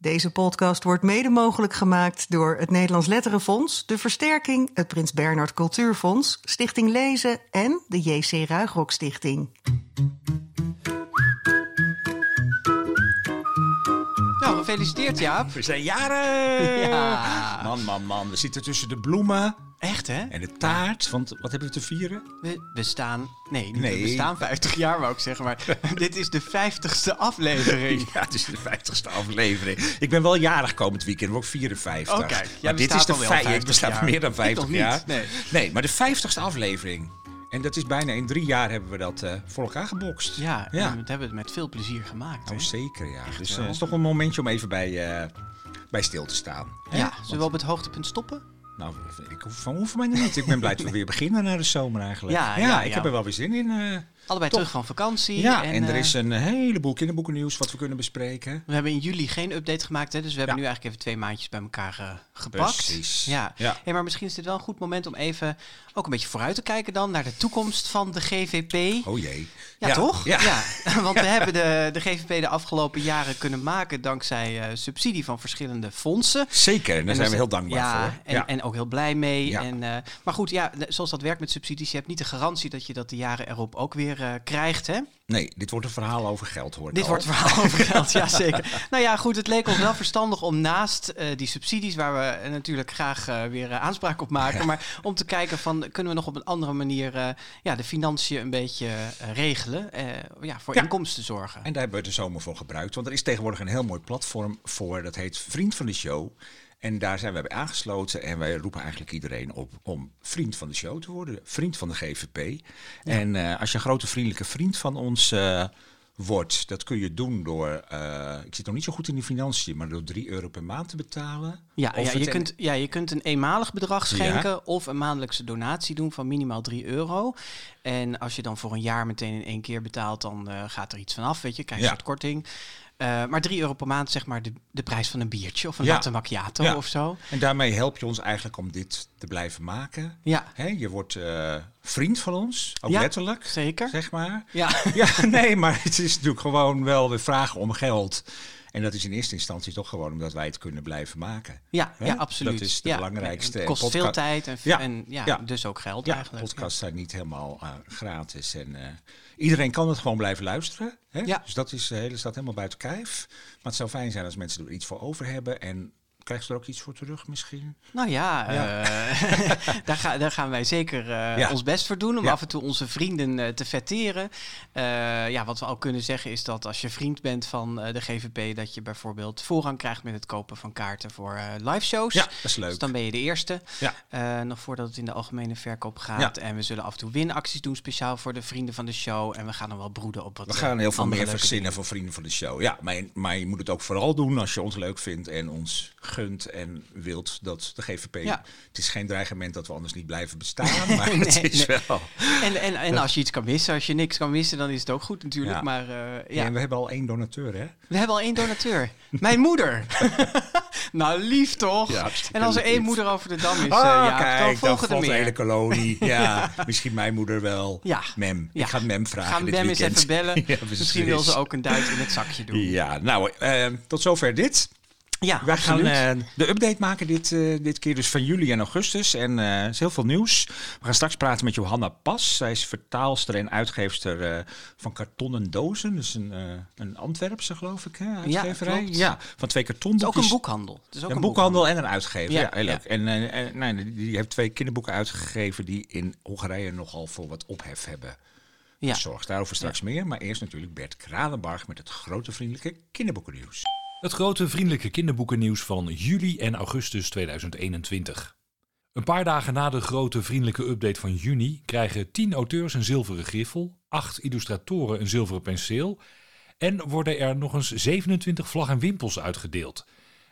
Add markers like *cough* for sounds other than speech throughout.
Deze podcast wordt mede mogelijk gemaakt door het Nederlands Letterenfonds, de Versterking, het Prins Bernhard Cultuurfonds, Stichting Lezen en de JC Ruigrok Stichting. Nou, gefeliciteerd Jaap. We zijn jaren! Ja. Man, man, man. We zitten tussen de bloemen Echt hè? en de taart. Want wat hebben we te vieren? We bestaan, nee, niet Nee. we bestaan 50 jaar wou ik zeggen, maar *laughs* dit is de 50ste aflevering. Ja, het is de 50ste aflevering. Ik ben wel jarig komend weekend, word ik 54. Oh, kijk. Jij maar dit bestaat is de al wel vij- 50 Ik besta jaar. meer dan Ik 50 nog niet, jaar. nee. nee, maar de 50ste aflevering. En dat is bijna in drie jaar hebben we dat eh, voor elkaar gebokst. Ja, Ja. en dat hebben we met veel plezier gemaakt. Oh, hè? zeker, ja. Dus eh, wel. het is toch een momentje om even bij, eh, bij stil te staan. hè? Ja, zullen we op het hoogtepunt stoppen? Nou, ik hoef, van hoeven mij niet. Ik ben blij dat we weer beginnen na de zomer eigenlijk. Ja, ja, ik ja. heb er wel weer zin in. Allebei Top. terug van vakantie. ja, en, er eh, is een heleboel kinderboekennieuws wat we kunnen bespreken. We hebben in juli geen update gemaakt, hè, dus we hebben Ja. nu eigenlijk even twee maandjes bij elkaar eh, gepakt. Precies. Ja. Ja. Hey, maar misschien is dit wel een goed moment om even ook een beetje vooruit te kijken dan naar de toekomst van de GVP. Oh jee. Ja, toch? Ja. *laughs* Want we hebben de, de GVP de afgelopen jaren kunnen maken dankzij eh, subsidie van verschillende fondsen. Zeker, en daar En zijn we heel dankbaar ja, voor. En, en ook heel blij mee. Ja. En, maar goed, ja, zoals dat werkt met subsidies, je hebt niet de garantie dat je dat de jaren erop ook weer eh, krijgt. Hè? Nee, dit wordt een verhaal over geld, hoor Dit al. wordt het verhaal over geld, ja *laughs* zeker. Nou ja, goed, het leek ons wel verstandig om naast eh, die subsidies, waar we eh, natuurlijk graag weer aanspraak op maken, *laughs* maar om te kijken van, kunnen we nog op een andere manier ja, de financiën een beetje regelen, ja, voor Ja. inkomsten zorgen. En daar hebben we de zomer voor gebruikt. Want er is tegenwoordig een heel mooi platform voor. Dat heet Vriend van de Show. En daar zijn we bij aangesloten. En wij roepen eigenlijk iedereen op om vriend van de show te worden. Vriend van de GVP. En eh, als je een grote vriendelijke vriend van ons eh, wordt, dat kun je doen door. eh, ik zit nog niet zo goed in de financiën, maar door 3 euro per maand te betalen. Ja, ja, je kunt, ja, je kunt een eenmalig bedrag schenken of een maandelijkse donatie doen van minimaal 3 euro. En als je dan voor een jaar meteen in één keer betaalt, dan gaat er iets vanaf, weet je, krijg je Ja. een soort korting. Eh, maar 3 euro per maand, zeg maar, de, de prijs van een biertje of een Ja. latte macchiato Ja. of zo. En daarmee help je ons eigenlijk om dit te blijven maken. Ja, je wordt eh, vriend van ons, ook Ja. letterlijk, zeker. zeg maar. Ja, *laughs* Ja, nee, maar het is natuurlijk gewoon wel de vraag om geld. En dat is in eerste instantie toch gewoon omdat wij het kunnen blijven maken. ja, ja, absoluut. Dat is de ja. belangrijkste. Het kost veel tijd en, Ja, en ja, dus ook geld Ja, eigenlijk. podcasts zijn niet helemaal eh, gratis. En iedereen kan het gewoon blijven luisteren. Hè? Ja. Dus dat is, de hele staat helemaal buiten kijf. Maar het zou fijn zijn als mensen er iets voor over hebben. En krijgen ze er ook iets voor terug misschien? Nou ja, Ja. eh, *laughs* daar, ga, daar gaan wij zeker eh, Ja. ons best voor doen om Ja. af en toe onze vrienden eh, te vetteren. Ja, wat we ook kunnen zeggen is dat als je vriend bent van de GVP, dat je bijvoorbeeld voorrang krijgt met het kopen van kaarten voor live shows. Ja, dat is leuk. Dus dan ben je de eerste. Ja. Nog voordat het in de algemene verkoop gaat. En we zullen af en toe winacties doen, speciaal voor de vrienden van de show. En we gaan dan wel broeden op wat We gaan heel veel meer verzinnen voor vrienden van de show. Ja, maar, maar je moet het ook vooral doen als je ons leuk vindt en ons gunt en wilt dat de GVP. Ja. Het is geen dreigement dat we anders niet blijven bestaan, *laughs* maar het is nee. wel. En, en, en als je iets kan missen, als je niks kan missen, dan is het ook goed natuurlijk. Ja. Maar eh, ja, En we hebben al één donateur, hè? we hebben al één donateur. Mijn moeder. *laughs* nou, lief toch? Ja, en als er één lief. moeder over de dam is, eh, ja, kijk, dan volgen er de hele kolonie. *laughs* Ja, misschien mijn moeder wel. Ja. Mem. Ja. Ik ga Mem vragen Gaan Bem eens even bellen. Misschien wil ze ook een duit in het zakje doen. Ja, nou, eh, tot zover dit. Ja, Wij gaan eh, de update maken dit, eh, dit keer dus van juli en augustus. En er is heel veel nieuws. We gaan straks praten met Johanna Pas. Zij is vertaalster en uitgeefster van kartonnen dozen. Dus een, een Antwerpse, geloof ik, hè, uitgeverij. klopt. Ja, van twee het is kartonboekjes. ook een boekhandel. Het is ook een een boekhandel en een uitgever. Ja, Ja, heel ja. leuk. En, en nee, die heeft twee kinderboeken uitgegeven die in Hongarije nogal voor wat ophef hebben Ja. gezorgd. Daarover straks meer. Maar eerst natuurlijk Bert Kranenbarg met het grote vriendelijke kinderboekennieuws. Het grote vriendelijke kinderboekennieuws van juli en augustus 2021. Een paar dagen na de grote vriendelijke update van juni krijgen 10 auteurs een zilveren griffel, 8 illustratoren een zilveren penseel en worden er nog eens 27 vlag en wimpels uitgedeeld.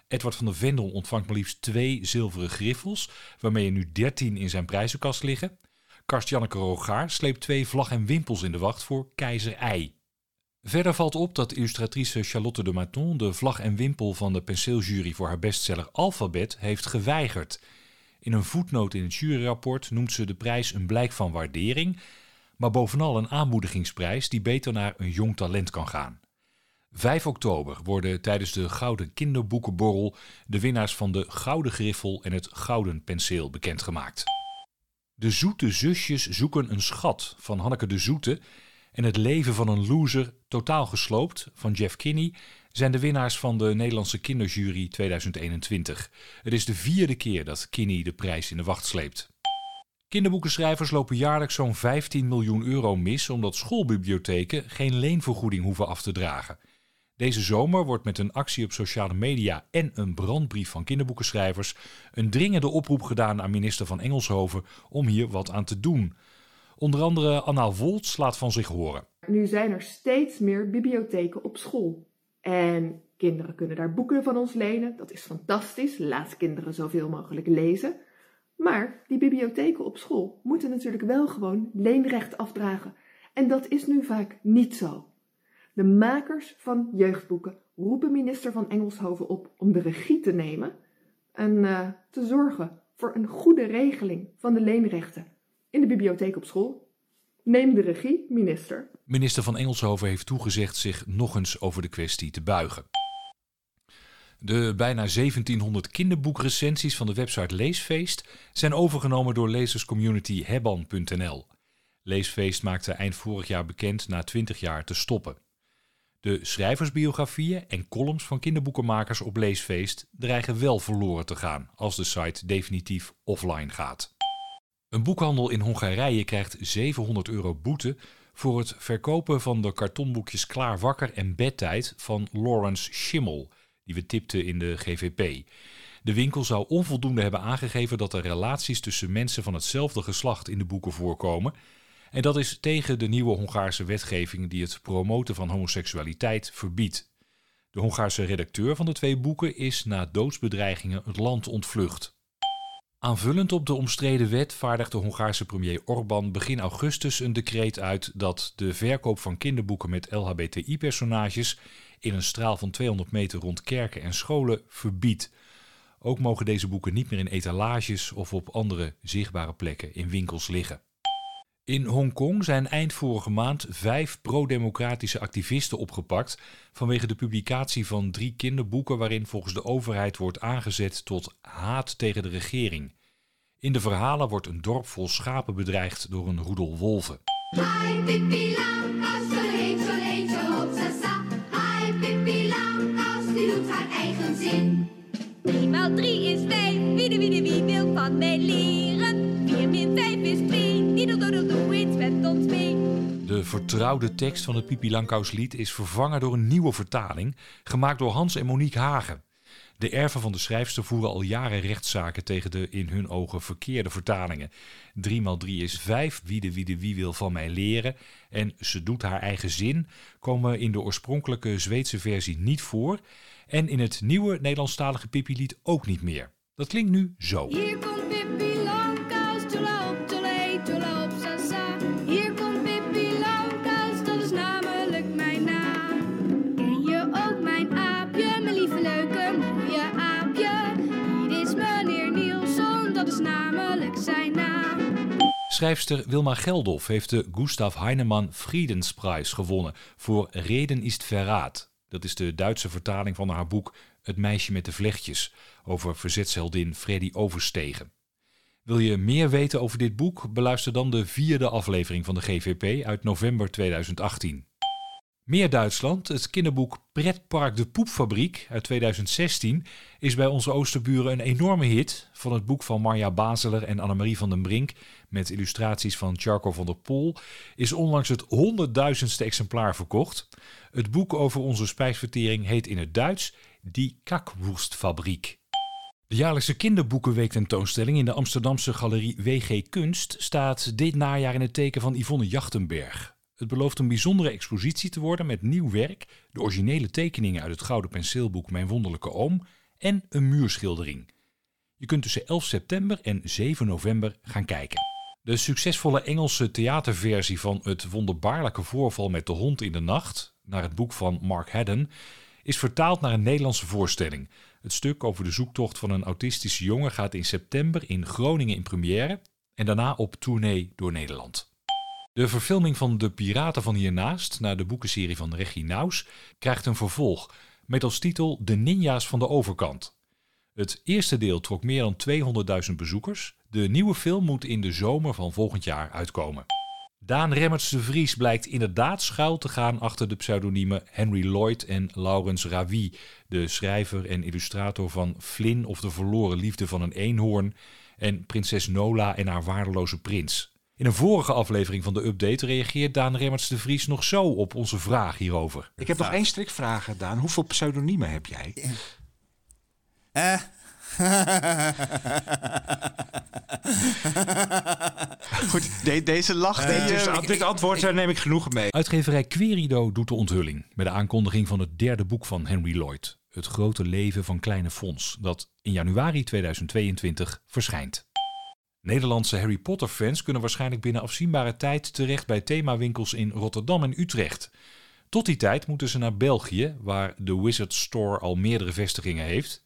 Edward van der Vendel ontvangt maar liefst twee zilveren griffels, waarmee er nu 13 in zijn prijzenkast liggen. Karst-Janneke Rogaar sleept twee vlag en wimpels in de wacht voor Keizer Ei. Verder valt op dat illustratrice Charlotte de Maton de vlag en wimpel van de penseeljury voor haar bestseller Alphabet heeft geweigerd. In een voetnoot in het juryrapport noemt ze de prijs een blijk van waardering, maar bovenal een aanmoedigingsprijs die beter naar een jong talent kan gaan. 5 oktober worden tijdens de Gouden Kinderboekenborrel de winnaars van de Gouden Griffel en het Gouden Penseel bekendgemaakt. De Zoete Zusjes zoeken een schat van Hanneke de Zoete en het leven van een loser totaal gesloopt van Jeff Kinney zijn de winnaars van de Nederlandse Kinderjury 2021. Het is de vierde keer dat Kinney de prijs in de wacht sleept. Kinderboekenschrijvers lopen jaarlijks zo'n 15 miljoen euro mis omdat schoolbibliotheken geen leenvergoeding hoeven af te dragen. Deze zomer wordt met een actie op sociale media en een brandbrief van kinderboekenschrijvers een dringende oproep gedaan aan minister van Engelshoven om hier wat aan te doen. Onder andere Anna Woltz laat van zich horen. Nu zijn er steeds meer bibliotheken op school. En kinderen kunnen daar boeken van ons lenen. Dat is fantastisch. Laat kinderen zoveel mogelijk lezen. Maar die bibliotheken op school moeten natuurlijk wel gewoon leenrecht afdragen. En dat is nu vaak niet zo. De makers van jeugdboeken roepen minister van Engelshoven op om de regie te nemen en uh, te zorgen voor een goede regeling van de leenrechten in de bibliotheek op school. Neem de regie, minister. Minister van Engelshoven heeft toegezegd zich nog eens over de kwestie te buigen. De bijna 1700 kinderboekrecensies van de website Leesfeest zijn overgenomen door lezerscommunity hebban.nl. Leesfeest maakte eind vorig jaar bekend na 20 jaar te stoppen. De schrijversbiografieën en columns van kinderboekenmakers op Leesfeest dreigen wel verloren te gaan als de site definitief offline gaat. Een boekhandel in Hongarije krijgt 700 euro boete voor het verkopen van de kartonboekjes Klaar Wakker en Bedtijd van Lawrence Schimmel, die we tipten in de GVP. De winkel zou onvoldoende hebben aangegeven dat er relaties tussen mensen van hetzelfde geslacht in de boeken voorkomen. En dat is tegen de nieuwe Hongaarse wetgeving die het promoten van homoseksualiteit verbiedt. De Hongaarse redacteur van de twee boeken is na doodsbedreigingen het land ontvlucht. Aanvullend op de omstreden wet vaardigde Hongaarse premier Orbán begin augustus een decreet uit dat de verkoop van kinderboeken met LHBTI-personages in een straal van 200 meter rond kerken en scholen verbiedt. Ook mogen deze boeken niet meer in etalages of op andere zichtbare plekken in winkels liggen. In Hongkong zijn eind vorige maand vijf pro-democratische activisten opgepakt vanwege de publicatie van drie kinderboeken waarin volgens de overheid wordt aangezet tot haat tegen de regering. In de verhalen wordt een dorp vol schapen bedreigd door een roedel wolven. Hi, Pippi Langkous, zo heet, zo heet, zo op sa Hi, Pippi Langkous, die doet haar eigen zin. 3 maal 3 is 5, wie de wie de wie wil van mij leren. 4 min 5 is 2, De vertrouwde tekst van het Pipi Langkous lied is vervangen door een nieuwe vertaling, gemaakt door Hans en Monique Hagen. De erven van de schrijfster voeren al jaren rechtszaken tegen de in hun ogen verkeerde vertalingen. 3 x 3 is 5, wie de wie de wie wil van mij leren. En ze doet haar eigen zin komen in de oorspronkelijke Zweedse versie niet voor. En in het nieuwe Nederlandstalige Pippi-lied ook niet meer. Dat klinkt nu zo. Hier komt Pippi Schrijfster Wilma Geldof heeft de Gustav Heinemann Friedensprijs gewonnen voor Reden ist Verraad. Dat is de Duitse vertaling van haar boek Het meisje met de vlechtjes over verzetsheldin Freddy Overstegen. Wil je meer weten over dit boek? Beluister dan de vierde aflevering van de GVP uit november 2018. Meer Duitsland, het kinderboek Pretpark de Poepfabriek uit 2016 is bij onze oosterburen een enorme hit. Van het boek van Marja Bazeler en Annemarie van den Brink met illustraties van Charco van der Pol is onlangs het honderdduizendste exemplaar verkocht. Het boek over onze spijsvertering heet in het Duits Die Kakwoestfabriek. De jaarlijkse kinderboekenweek tentoonstelling in de Amsterdamse galerie WG Kunst staat dit najaar in het teken van Yvonne Jachtenberg. Het belooft een bijzondere expositie te worden met nieuw werk, de originele tekeningen uit het gouden penseelboek Mijn Wonderlijke Oom en een muurschildering. Je kunt tussen 11 september en 7 november gaan kijken. De succesvolle Engelse theaterversie van Het wonderbaarlijke voorval met de hond in de nacht, naar het boek van Mark Haddon, is vertaald naar een Nederlandse voorstelling. Het stuk over de zoektocht van een autistische jongen gaat in september in Groningen in première en daarna op tournee door Nederland. De verfilming van De Piraten van Hiernaast, naar de boekenserie van Regie Naus, krijgt een vervolg met als titel De Ninja's van de Overkant. Het eerste deel trok meer dan 200.000 bezoekers. De nieuwe film moet in de zomer van volgend jaar uitkomen. Daan Remmerts de Vries blijkt inderdaad schuil te gaan achter de pseudoniemen Henry Lloyd en Laurens Ravi, de schrijver en illustrator van Flynn of de verloren liefde van een eenhoorn en Prinses Nola en haar waardeloze prins. In een vorige aflevering van de update reageert Daan Remmerts de Vries nog zo op onze vraag hierover. Ik heb nog één strikvraag gedaan. Hoeveel pseudoniemen heb jij? Eh? *laughs* Goed, de- deze lach die... Dus eh, aan dit antwoord neem ik genoegen mee. Uitgeverij Querido doet de onthulling met de aankondiging van het derde boek van Henry Lloyd, Het grote leven van Kleine Fons, dat in januari 2022 verschijnt. Nederlandse Harry Potter fans kunnen waarschijnlijk binnen afzienbare tijd terecht bij themawinkels in Rotterdam en Utrecht. Tot die tijd moeten ze naar België, waar de Wizard Store al meerdere vestigingen heeft.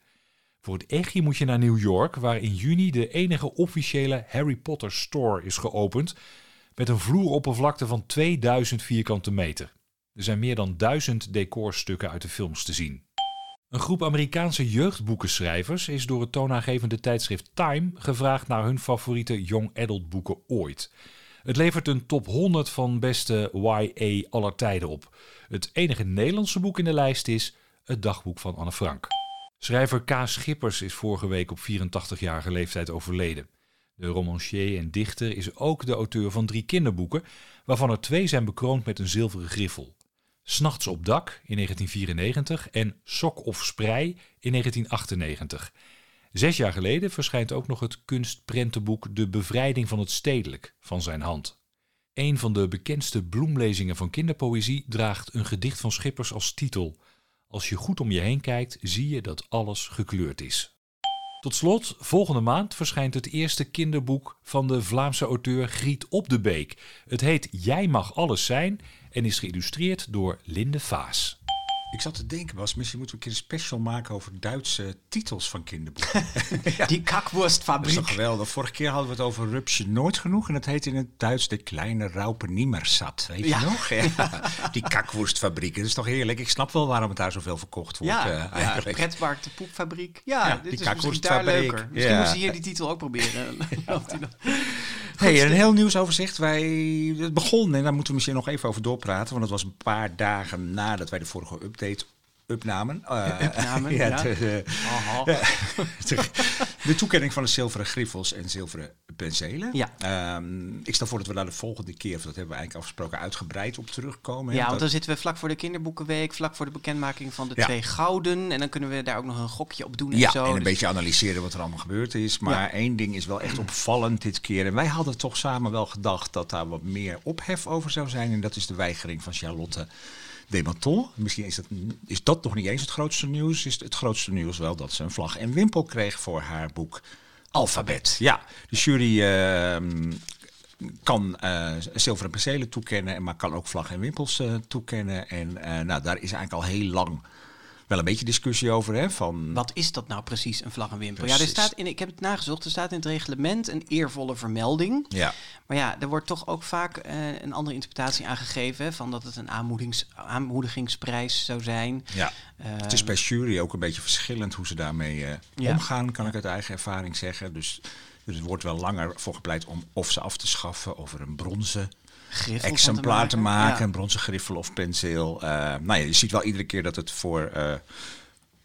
Voor het echtje moet je naar New York, waar in juni de enige officiële Harry Potter Store is geopend, met een vloeroppervlakte van 2000 vierkante meter. Er zijn meer dan 1000 decorstukken uit de films te zien. Een groep Amerikaanse jeugdboekenschrijvers is door het toonaangevende tijdschrift Time gevraagd naar hun favoriete young adult boeken ooit. Het levert een top 100 van beste YA aller tijden op. Het enige Nederlandse boek in de lijst is Het dagboek van Anne Frank. Schrijver K. Schippers is vorige week op 84-jarige leeftijd overleden. De romancier en dichter is ook de auteur van drie kinderboeken, waarvan er twee zijn bekroond met een zilveren griffel. S'nachts op dak in 1994 en Sok of Sprei in 1998. Zes jaar geleden verschijnt ook nog het kunstprentenboek De Bevrijding van het Stedelijk van zijn hand. Een van de bekendste bloemlezingen van kinderpoëzie draagt een gedicht van Schippers als titel. Als je goed om je heen kijkt, zie je dat alles gekleurd is. Tot slot, volgende maand verschijnt het eerste kinderboek van de Vlaamse auteur Griet Op de Beek. Het heet Jij mag alles zijn en is geïllustreerd door Linde Vaas. Ik zat te denken, Bas, misschien moeten we een keer een special maken over Duitse titels van kinderboeken. *laughs* Die Dat is kakworstfabriek. toch geweldig. Vorige keer hadden we het over Rupsje Nooit Genoeg. En dat heet in het Duits de kleine Raupe Niemersat. Weet Ja. je nog? Ja. Die kakwoestfabriek. Dat is toch heerlijk. Ik snap wel waarom het daar zoveel verkocht wordt. Ja, eh, ja eigenlijk. pretpark, de poepfabriek. Ja, Ja, dit die is misschien daar kakworstfabriek. leuker. Misschien Ja. moeten ze hier die titel ook proberen. *laughs* Hey, een heel nieuwsoverzicht. Wij, het begon, en daar moeten we misschien nog even over doorpraten. Want het was een paar dagen nadat wij de vorige update upnamen. Upnamen, *laughs* ja. de, Aha. *laughs* de, de toekenning van de zilveren griffels en zilveren penselen. Ja. Ehm, ik stel voor dat we daar de volgende keer, of dat hebben we eigenlijk afgesproken, uitgebreid op terugkomen. Ja, want Dat- dan zitten we vlak voor de kinderboekenweek, vlak voor de bekendmaking van de Ja. twee gouden. En dan kunnen we daar ook nog een gokje op doen en Ja, zo. en een Dus- beetje analyseren wat er allemaal gebeurd is. Maar één ding is wel echt opvallend dit keer. En wij hadden toch samen wel gedacht dat daar wat meer ophef over zou zijn. En dat is de weigering van Charlotte Desmaton. Misschien is dat, is dat nog niet eens het grootste nieuws. Is het grootste nieuws wel dat ze een vlag en wimpel kreeg voor haar boek Alfabet. Ja, de jury ehm, kan eh zilveren penselen toekennen, maar kan ook vlag en wimpels eh, toekennen. En eh, nou, daar is eigenlijk al heel lang wel een beetje discussie over. Hè, van, Wat is dat nou precies, een vlag en wimpel? Ja, er staat in, ik heb het nagezocht, er staat in het reglement een eervolle vermelding. ja. Maar ja, er wordt toch ook vaak eh, een andere interpretatie aangegeven. Van dat het een aanmoedigingsprijs zou zijn. Ja, het is bij jury ook een beetje verschillend hoe ze daarmee eh, Ja. omgaan, kan ik uit eigen ervaring zeggen. Dus, dus er wordt wel langer voor gepleit om of ze af te schaffen, of er een bronzen Griffel exemplaar te maken, Ja. een bronzen griffel of penseel. Eh, nou ja, je ziet wel iedere keer dat het voor eh,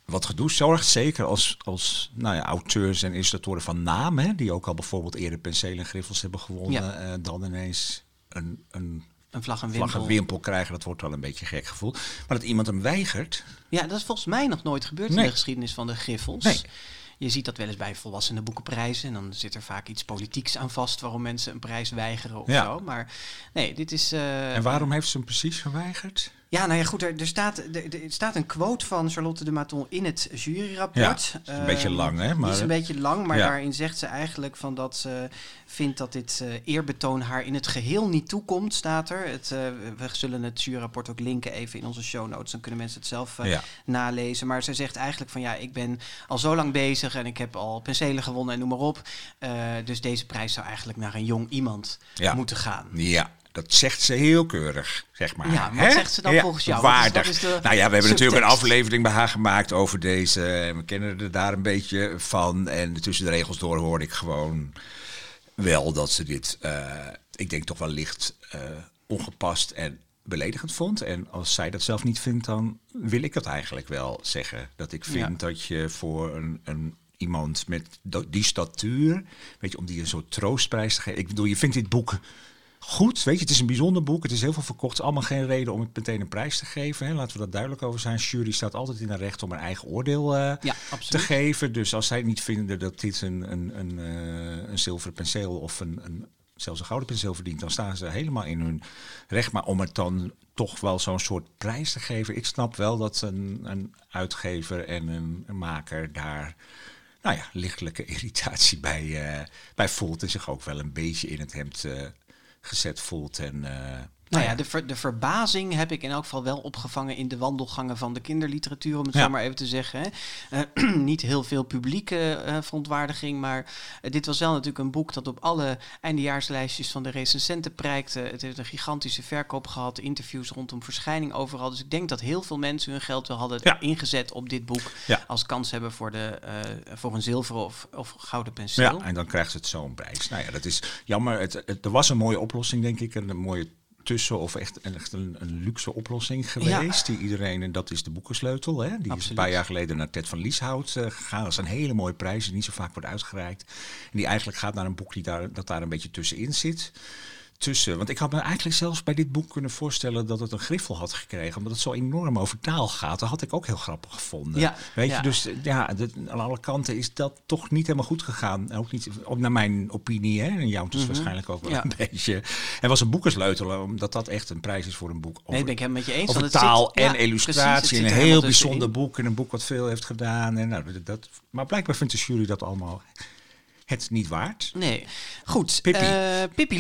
wat gedoe zorgt. Zeker als, als nou ja, auteurs en illustratoren van naam, hè, die ook al bijvoorbeeld eerder penselen en griffels hebben gewonnen, Ja. eh, dan ineens een, een Een vlag en vlag wimpel. en wimpel krijgen. Dat wordt wel een beetje gek gevoel. Maar dat iemand hem weigert, Ja, dat is volgens mij nog nooit gebeurd in de geschiedenis van de griffels. Nee. Je ziet dat wel eens bij volwassenen boekenprijzen. En dan zit er vaak iets politieks aan vast waarom mensen een prijs weigeren of Ja. zo. Maar nee, dit is... eh, En waarom heeft ze hem precies geweigerd? Ja, nou ja, goed. Er, er, staat, er, er staat een quote van Charlotte de Maton in het juryrapport. Ja, is een beetje Ehm, lang, hè, die maar- is een beetje lang, maar Ja. daarin zegt ze eigenlijk van dat ze vindt dat dit eh, eerbetoon haar in het geheel niet toekomt, staat er. Het, eh, we zullen het juryrapport ook linken even in onze show notes. Dan kunnen mensen het zelf eh, Ja. nalezen. Maar ze zegt eigenlijk van ja, ik ben al zo lang bezig en ik heb al penselen gewonnen en noem maar op. Dus deze prijs zou eigenlijk naar een jong iemand Ja. moeten gaan. Ja, dat zegt ze heel keurig, zeg maar. Ja, wat Hè? zegt ze dan volgens jou? Wat is- Waardig. wat is nou ja, we hebben natuurlijk een aflevering bij haar gemaakt over deze. En we kennen er daar een beetje van. En tussen de regels door hoorde ik gewoon wel dat ze dit, eh, ik denk toch wel licht eh, ongepast en beledigend vond. En als zij dat zelf niet vindt, dan wil ik dat eigenlijk wel zeggen. Dat ik vind Ja. dat je voor een, een iemand met die statuur, weet je, om die een soort troostprijs te geven. Ik bedoel, je vindt dit boek goed, weet je, het is een bijzonder boek. Het is heel veel verkocht. Het is allemaal geen reden om het meteen een prijs te geven. Hè. Laten we dat duidelijk over zijn. Jury staat altijd in het recht om een eigen oordeel eh, Ja, te geven. Dus als zij niet vinden dat dit een, een, een, eh, een zilveren penseel of een, een, zelfs een gouden penseel verdient, dan staan ze helemaal in hun recht. Maar om het dan toch wel zo'n soort prijs te geven, ik snap wel dat een, een uitgever en een, een maker daar. Nou ja, lichtelijke *laughs* irritatie bij, eh, bij voelt. En zich ook wel een beetje in het hemd eh, gezet voelt. En, eh, Nou ja, de, ver- de verbazing heb ik in elk geval wel opgevangen in de wandelgangen van de kinderliteratuur, om het Ja. zo maar even te zeggen. Eh, *clears throat* niet heel veel publieke eh, verontwaardiging, maar eh, dit was wel natuurlijk een boek dat op alle eindejaarslijstjes van de recensenten prijkte. Het heeft een gigantische verkoop gehad, interviews rondom verschijning overal. Dus ik denk dat heel veel mensen hun geld wel hadden Ja. ingezet op dit boek Ja. als kans hebben voor, de, voor een zilveren of, of gouden penseel. Ja, en dan krijgt ze het zo'n prijs. Nou ja, dat is jammer. Het, het- er was een mooie oplossing, denk ik. Een, mooie tussen- of echt, een- echt een, een luxe oplossing geweest. Die iedereen, en dat is de boekensleutel. Hè? Die is een paar jaar geleden naar Ted van Lieshout eh, gegaan. Dat is een hele mooie prijs, die niet zo vaak wordt uitgereikt. En die eigenlijk gaat naar een boek die daar, dat daar een beetje tussenin zit. Tussen, want ik had me eigenlijk zelfs bij dit boek kunnen voorstellen dat het een griffel had gekregen. Omdat het zo enorm over taal gaat. Dat had ik ook heel grappig gevonden. Ja, Weet ja. je, dus eh, ja, dat- aan alle kanten is dat toch niet helemaal goed gegaan. Ook niet, ook naar mijn opinie, hè. En jou dus waarschijnlijk ook wel Mhm. Ja. een *laughs* beetje. En was een boekensleutel, omdat dat echt een prijs is voor een boek. Over, Nee, ben ik helemaal met je eens. over taal zit- en precies, illustratie. en er een heel bijzonder boek. En een boek wat veel heeft gedaan. En nou, dat, maar blijkbaar vindt de jury dat allemaal het niet waard. Nee. Goed. Pippi. eh, Pippi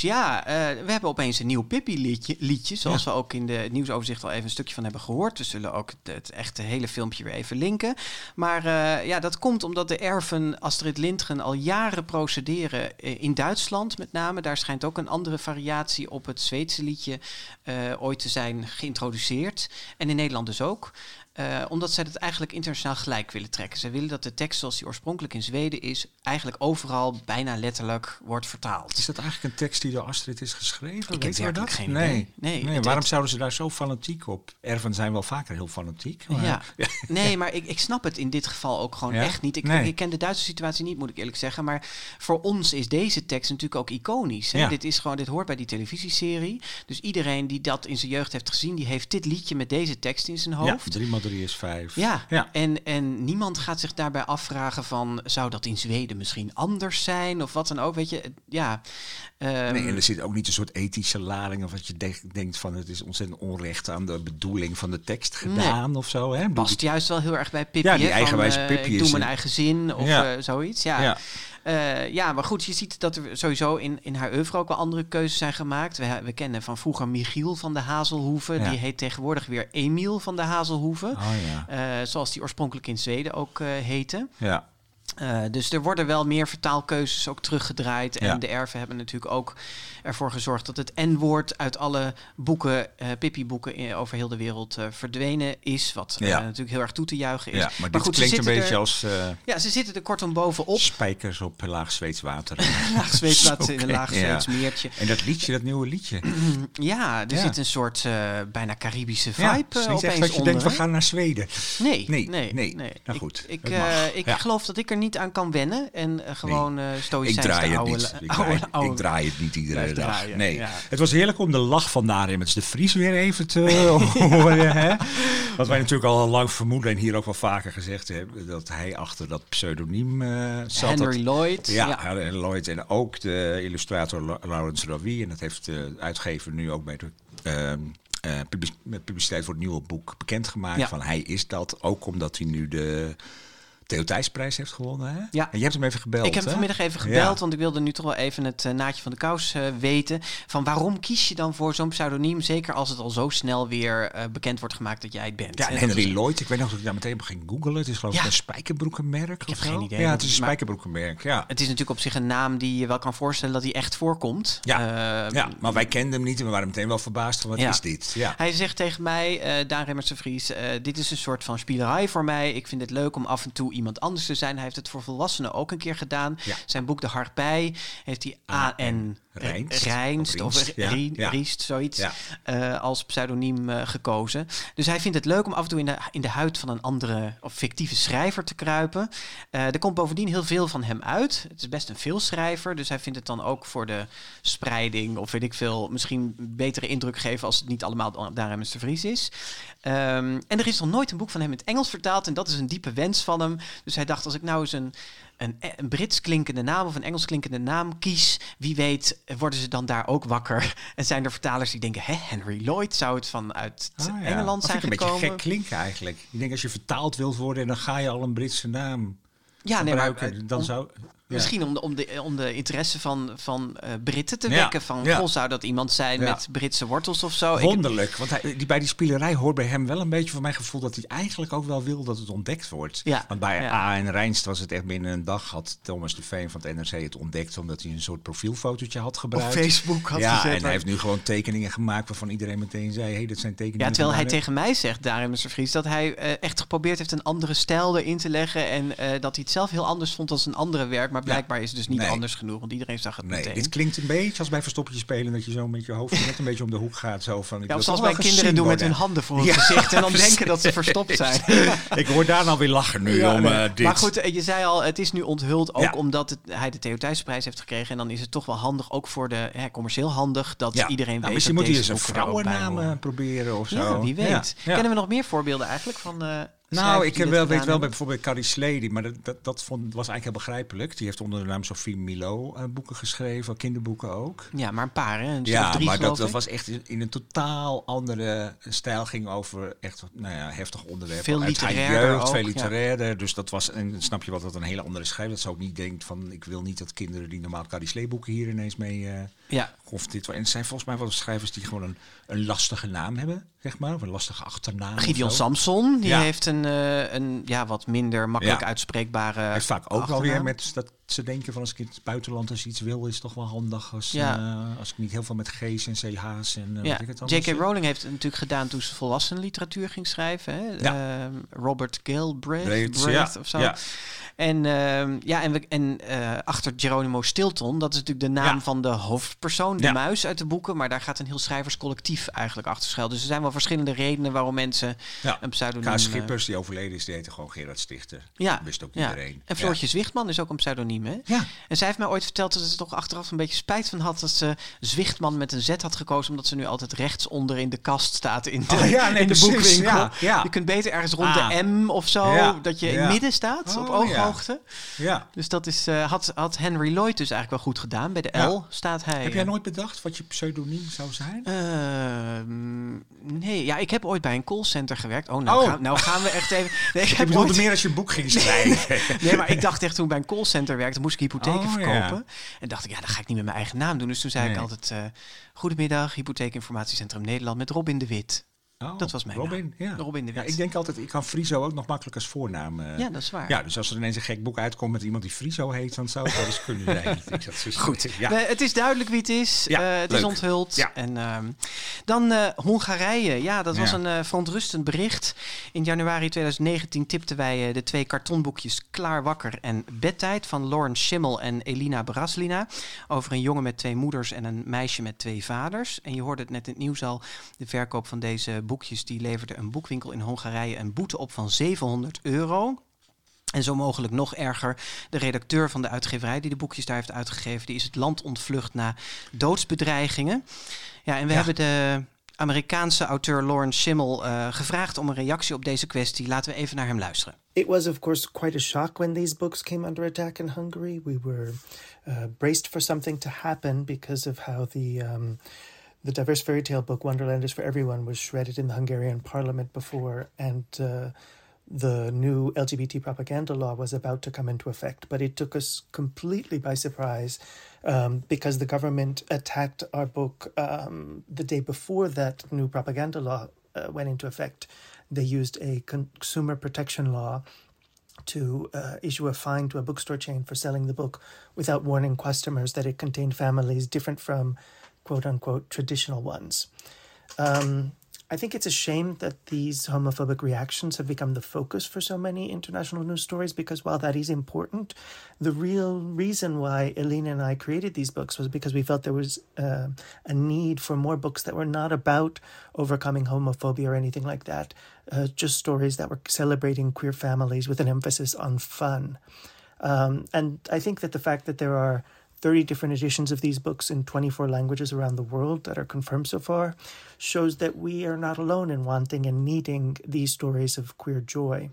ja. eh, we hebben opeens een nieuw Pippi-liedje, liedje, zoals we ook in de het nieuwsoverzicht al even een stukje van hebben gehoord. We zullen ook het, het echte hele filmpje weer even linken. Maar eh, ja, dat komt omdat de erven Astrid Lindgren al jaren procederen in Duitsland met name. Daar schijnt ook een andere variatie op het Zweedse liedje ooit te zijn geïntroduceerd. En in Nederland dus ook. Eh, omdat zij dat eigenlijk internationaal gelijk willen trekken. Zij willen dat de tekst zoals die oorspronkelijk in Zweden is, eigenlijk overal bijna letterlijk wordt vertaald. Is dat eigenlijk een tekst die door Astrid is geschreven? Ik heb Weten we werkelijk dat? geen nee. idee. Nee, nee het- waarom het- zouden ze daar zo fanatiek op? Erven zijn wel vaker heel fanatiek. maar- Ja, *laughs* nee, maar ik, ik snap het in dit geval ook gewoon Ja? echt niet. Ik, Nee. ik ken de Duitse situatie niet, moet ik eerlijk zeggen. Maar voor ons is deze tekst natuurlijk ook iconisch. Hè? Ja. Dit, is gewoon, dit hoort bij die televisieserie. Dus iedereen die dat in zijn jeugd heeft gezien, die heeft dit liedje met deze tekst in zijn Ja, hoofd. 3 3 is 5. Ja, Ja. En, en niemand gaat zich daarbij afvragen van... zou dat in Zweden misschien anders zijn of wat dan ook, weet je? Ja, ehm, Nee, en er zit ook niet een soort ethische lading of wat je de- denkt van het is ontzettend onrecht aan de bedoeling van de tekst gedaan of zo. Hè? past juist wel heel erg bij Pippi. Ja, die van, eigenwijze eh, Pippi Ik doe mijn eigen zin of Ja. eh, zoiets. Ja. Ja. Ja. ja, maar goed, je ziet dat er sowieso in, in haar oeuvre ook wel andere keuzes zijn gemaakt. We, we kennen van vroeger Michiel van de Hazelhoeven. Ja. Die heet tegenwoordig weer Emiel van de Hazelhoeven. Oh ja. Eh, zoals die oorspronkelijk in Zweden ook eh, heette. Ja. Eh, dus er worden wel meer vertaalkeuzes ook teruggedraaid. En Ja. de erven hebben natuurlijk ook ervoor gezorgd dat het N-woord uit alle boeken, eh Pippi-boeken in- over heel de wereld eh, verdwenen is. Wat eh, Ja. natuurlijk heel erg toe te juichen is. ja, maar dit goed, ze klinkt een beetje er- als eh, Ja, ze zitten er kortom bovenop. spijkers op laag Zweeds water. *laughs* Laag Zweeds, ze in een laag. Zweeds meertje. En dat liedje, dat nieuwe liedje. *clears throat* Ja, er zit een soort eh, bijna Caribische vibe Ja, het is eh, niet echt dat je onder. denkt, we gaan naar Zweden. Nee, Nee, nee, nee. nee. Nou goed, Ik, het eh, ik geloof dat ik er niet aan kan wennen. En eh, gewoon eh Ik stoïcijns draai de het niet. Ik *laughs* oude, draai, oude- ik draai het niet iedere dag. draaien, nee. ja. Het was heerlijk om de lach van Narimets de Vries weer even te *laughs* horen. Hè? Wat wij natuurlijk al lang vermoeden en hier ook wel vaker gezegd hebben. Dat hij achter dat pseudoniem eh zat. Henry Dat- Lloyd. Ja, ja. en Lloyd en ook de illustrator La- Laurens Ravi. En dat heeft de uitgever nu ook bij de ehm, eh, met publiciteit voor het nieuwe boek bekendgemaakt. Ja. Van hij is dat. Ook omdat hij nu de Theo Thijsprijs heeft gewonnen. Hè? Ja. En je hebt hem even gebeld. Ik heb hem vanmiddag even gebeld, Ja. want ik wilde nu toch wel even het eh, naadje van de kous eh, weten. Van waarom kies je dan voor zo'n pseudoniem, zeker als het al zo snel weer eh, bekend wordt gemaakt dat jij het bent? Ja, en En Henry is- Lloyd. Ik weet nog dat ik daar meteen ging googlen. Het is geloof ik Ja. een spijkerbroekenmerk. Ik heb geen idee, Ja, het is een spijkerbroekenmerk. Ja. Het is natuurlijk op zich een naam die je wel kan voorstellen dat hij echt voorkomt. Ja. Eh, ja, maar wij kenden hem niet en we waren meteen wel verbaasd van wat Ja. is dit? Ja. Hij zegt tegen mij, Daan Remmers de Vries, dit is een soort van spielerij voor mij. Ik vind het leuk om af en toe iemand anders te zijn. Hij heeft het voor volwassenen ook een keer gedaan. Ja. Zijn boek De Harpij heeft hij A.N. Rijnst. Rijnst Of of Rienst, ja. Zoiets, Ja. eh, als pseudoniem eh, gekozen. Dus hij vindt het leuk om af en toe in de, in de huid van een andere of fictieve schrijver te kruipen. Eh, er komt bovendien heel veel van hem uit. Het is best een veelschrijver, dus hij vindt het dan ook voor de spreiding of weet ik veel, misschien betere indruk geven als het niet allemaal Remmers de Vries is. Ehm, en er is nog nooit een boek van hem in het Engels vertaald en dat is een diepe wens van hem. Dus hij dacht, als ik nou eens een, een, een Brits klinkende naam of een Engels klinkende naam kies, wie weet worden ze dan daar ook wakker. *laughs* En zijn er vertalers die denken, hè, Henry Lloyd zou het vanuit Ah, ja. Engeland Dat zijn vind ik een gekomen. beetje gek klinken eigenlijk. Ik denk als je vertaald wilt worden, dan ga je al een Britse naam ja, nee, maar gebruiken. dan om- zou, ja. Misschien om de, om de, om de interesse van, van eh, Britten te Ja, wekken. Van, ja. goh, zou dat iemand zijn met Britse wortels of zo? Ik- Wonderlijk, want hij, die, bij die spielerij hoort bij hem wel een beetje voor mijn gevoel dat hij eigenlijk ook wel wil dat het ontdekt wordt. Want bij. A en Rijnst was het echt binnen een dag had Thomas de Veen van het NRC het ontdekt omdat hij een soort profielfotootje had op gebruikt. Facebook had ja, gezet. en hij heeft nu gewoon tekeningen gemaakt waarvan iedereen meteen zei, hé, hey, dit zijn tekeningen. Ja, terwijl van hij tegen mij zegt, daarin Mr. Vries, dat hij eh, echt geprobeerd heeft een andere stijl erin te leggen. En eh, dat hij het zelf heel anders vond als een andere werk. Maar blijkbaar is het dus niet Nee. anders genoeg, want iedereen zag het Nee, meteen. dit klinkt een beetje als bij verstoppertje spelen dat je zo met je hoofd net een beetje om de hoek gaat. Zo van, ik Ja, zoals mijn kinderen doen met hun handen voor hun Ja, gezicht. En dan denken dat ze verstopt *laughs* zijn. ik hoor daar nou weer lachen nu Ja, om eh, dit. Maar goed, eh, je zei al, het is nu onthuld ook omdat het, hij de Theo Thijsprijs heeft gekregen. En dan is het toch wel handig, ook voor de hè, commercieel handig, dat iedereen Nou, weet misschien moet hij eens een bij vrouwennaam eh, proberen of zo. Ja, wie weet. Kennen we nog meer voorbeelden eigenlijk van eh Nou, ik wel, weet wel bij bijvoorbeeld Carrie Slady, maar dat, dat, dat vond, was eigenlijk heel begrijpelijk. Die heeft onder de naam Sophie Milo eh, boeken geschreven, kinderboeken ook. Ja, maar een paar, hè? Een Ja, drie, maar dat, dat was echt in een totaal andere stijl. Ging over echt nou ja, heftig onderwerp. Veel literairder jeugd, ook, veel ja. literairder. Dus dat was, en snap je wat dat een hele andere schrijver. Dat ze ook niet denkt van, ik wil niet dat kinderen die normaal Carrie Slee boeken hier ineens mee... eh Ja, of dit, en het zijn volgens mij wel schrijvers die gewoon een, een lastige naam hebben, zeg maar. Of een lastige achternaam. Gideon. Samson, die Ja. heeft een, eh, een ja, wat minder makkelijk Ja. uitspreekbare Hij heeft vaak ook wel achternaam. weer met dat ze denken van als ik in het buitenland als iets wil, is het toch wel handig als, Ja. eh, als ik niet heel veel met G's en CH's en eh Ja, J.K. Rowling heeft het natuurlijk gedaan toen ze volwassenenliteratuur ging schrijven. Hè? Ja. Ehm, Robert Galbraith Breed, ja, of zo. ja. En, ehm, ja, en, we, en achter Geronimo Stilton, dat is natuurlijk de naam van de hoofdpersoon, de Ja. muis uit de boeken. Maar daar gaat een heel schrijverscollectief eigenlijk achter schuil. Dus er zijn wel verschillende redenen waarom mensen Ja. een pseudoniem... Kaas eh, Schippers, die overleden is, die heette gewoon Gerard Stichter. Ja, Dat wist ook iedereen. En Floortje Zwichtman is ook een pseudoniem, hè? Ja. En zij heeft mij ooit verteld dat ze toch achteraf een beetje spijt van had dat ze Zwichtman met een Z had gekozen, omdat ze nu altijd rechtsonder in de kast staat in de, Oh ja, nee, in de boekwinkel. ja, ja. Je kunt beter ergens rond Ah. de M of zo, dat je in het midden staat, op Oh, ooghoogte. Ja. Dus dat is, eh, had, had Henry Lloyd dus eigenlijk wel goed gedaan. Bij de. L staat hij. Heb jij eh, nooit bedacht wat je pseudoniem zou zijn? Ehm, nee, ja, ik heb ooit bij een callcenter gewerkt. Oh, nou, Oh. Gaan, nou gaan we echt even. *laughs* Nee, ik ik heb bedoelde ooit- meer als je een boek ging schrijven. *laughs* Nee, maar ik dacht echt toen ik bij een callcenter werkte, moest ik hypotheken Oh, verkopen. En dacht ik, ja, dan ga ik niet met mijn eigen naam doen. Dus toen zei ik altijd, eh Goedemiddag, Hypotheekinformatiecentrum Nederland met Robin de Wit. Oh, Dat was mijn Robin, naam. ja. Robin de Ja, ik denk altijd, ik kan Friso ook nog makkelijk als voornaam. eh, Ja, dat is waar. Ja, dus als er ineens een gek boek uitkomt met iemand die Friso heet, dan zou het wel eens kunnen zijn. *laughs* Ik dat Goed. Ja. Het is duidelijk wie het is. Ja, Eh, het is onthuld. Ja. En ehm, dan eh, Hongarije. Ja, dat was een verontrustend bericht. In januari 2019 tipten wij de twee kartonboekjes Klaar Wakker en Bedtijd van Lauren Schimmel en Elina Braslina. Over een jongen met twee moeders en een meisje met twee vaders. En je hoorde het net in het nieuws al. De verkoop van deze boekjes die leverde een boekwinkel in Hongarije een boete op van 700 euro. En zo mogelijk nog erger, de redacteur van de uitgeverij die de boekjes daar heeft uitgegeven, die is het land ontvlucht na doodsbedreigingen. Ja, en we Ja. hebben de Amerikaanse auteur Lauren Schimmel eh, gevraagd om een reactie op deze kwestie. Laten we even naar hem luisteren. It was, of course, quite a shock when these books came under attack in Hungary. We were uh, braced for something to happen because of how the um, the diverse fairy tale book Wonderland is for Everyone was shredded in the Hungarian parliament before, and uh, the new LGBT propaganda law was about to come into effect, but it took us completely by surprise um, because the government attacked our book um, the day before that new propaganda law uh, went into effect. They used a consumer protection law to uh, issue a fine to a bookstore chain for selling the book without warning customers that it contained families different from quote unquote traditional ones. Um, I think it's a shame that these homophobic reactions have become the focus for so many international news stories because while that is important, the real reason why Elena and I created these books was because we felt there was uh, a need for more books that were not about overcoming homophobia or anything like that, uh, just stories that were celebrating queer families with an emphasis on fun. Um, and I think that the fact that there are 30 different editions of these books in 24 languages around the world that are confirmed so far shows that we are not alone in wanting and needing these stories of queer joy.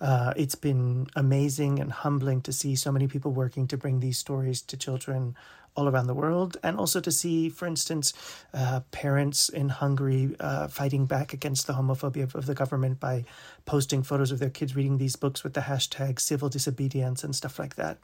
Uh, it's been amazing and humbling to see so many people working to bring these stories to children all around the world, and also to see, for instance, uh, parents in Hungary uh, fighting back against the homophobia of, of, the government by posting photos of their kids reading these books with the hashtag civil disobedience and stuff like that.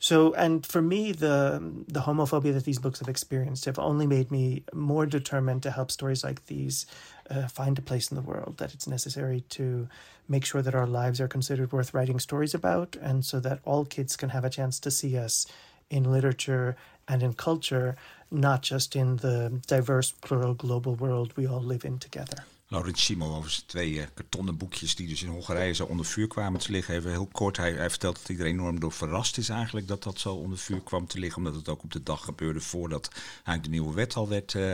So, and for me, the the homophobia that these books have experienced have only made me more determined to help stories like these uh, find a place in the world. That it's necessary to make sure that our lives are considered worth writing stories about, and so that all kids can have a chance to see us in literature and in culture, not just in the diverse, plural, global world we all live in together. Laurent Simon over zijn twee uh, kartonnen boekjes die dus in Hongarije zo onder vuur kwamen te liggen. Even heel kort, hij, vertelt dat er enorm door verrast is eigenlijk dat dat zo onder vuur kwam te liggen. Omdat het ook op de dag gebeurde voordat eigenlijk de nieuwe wet al werd uh,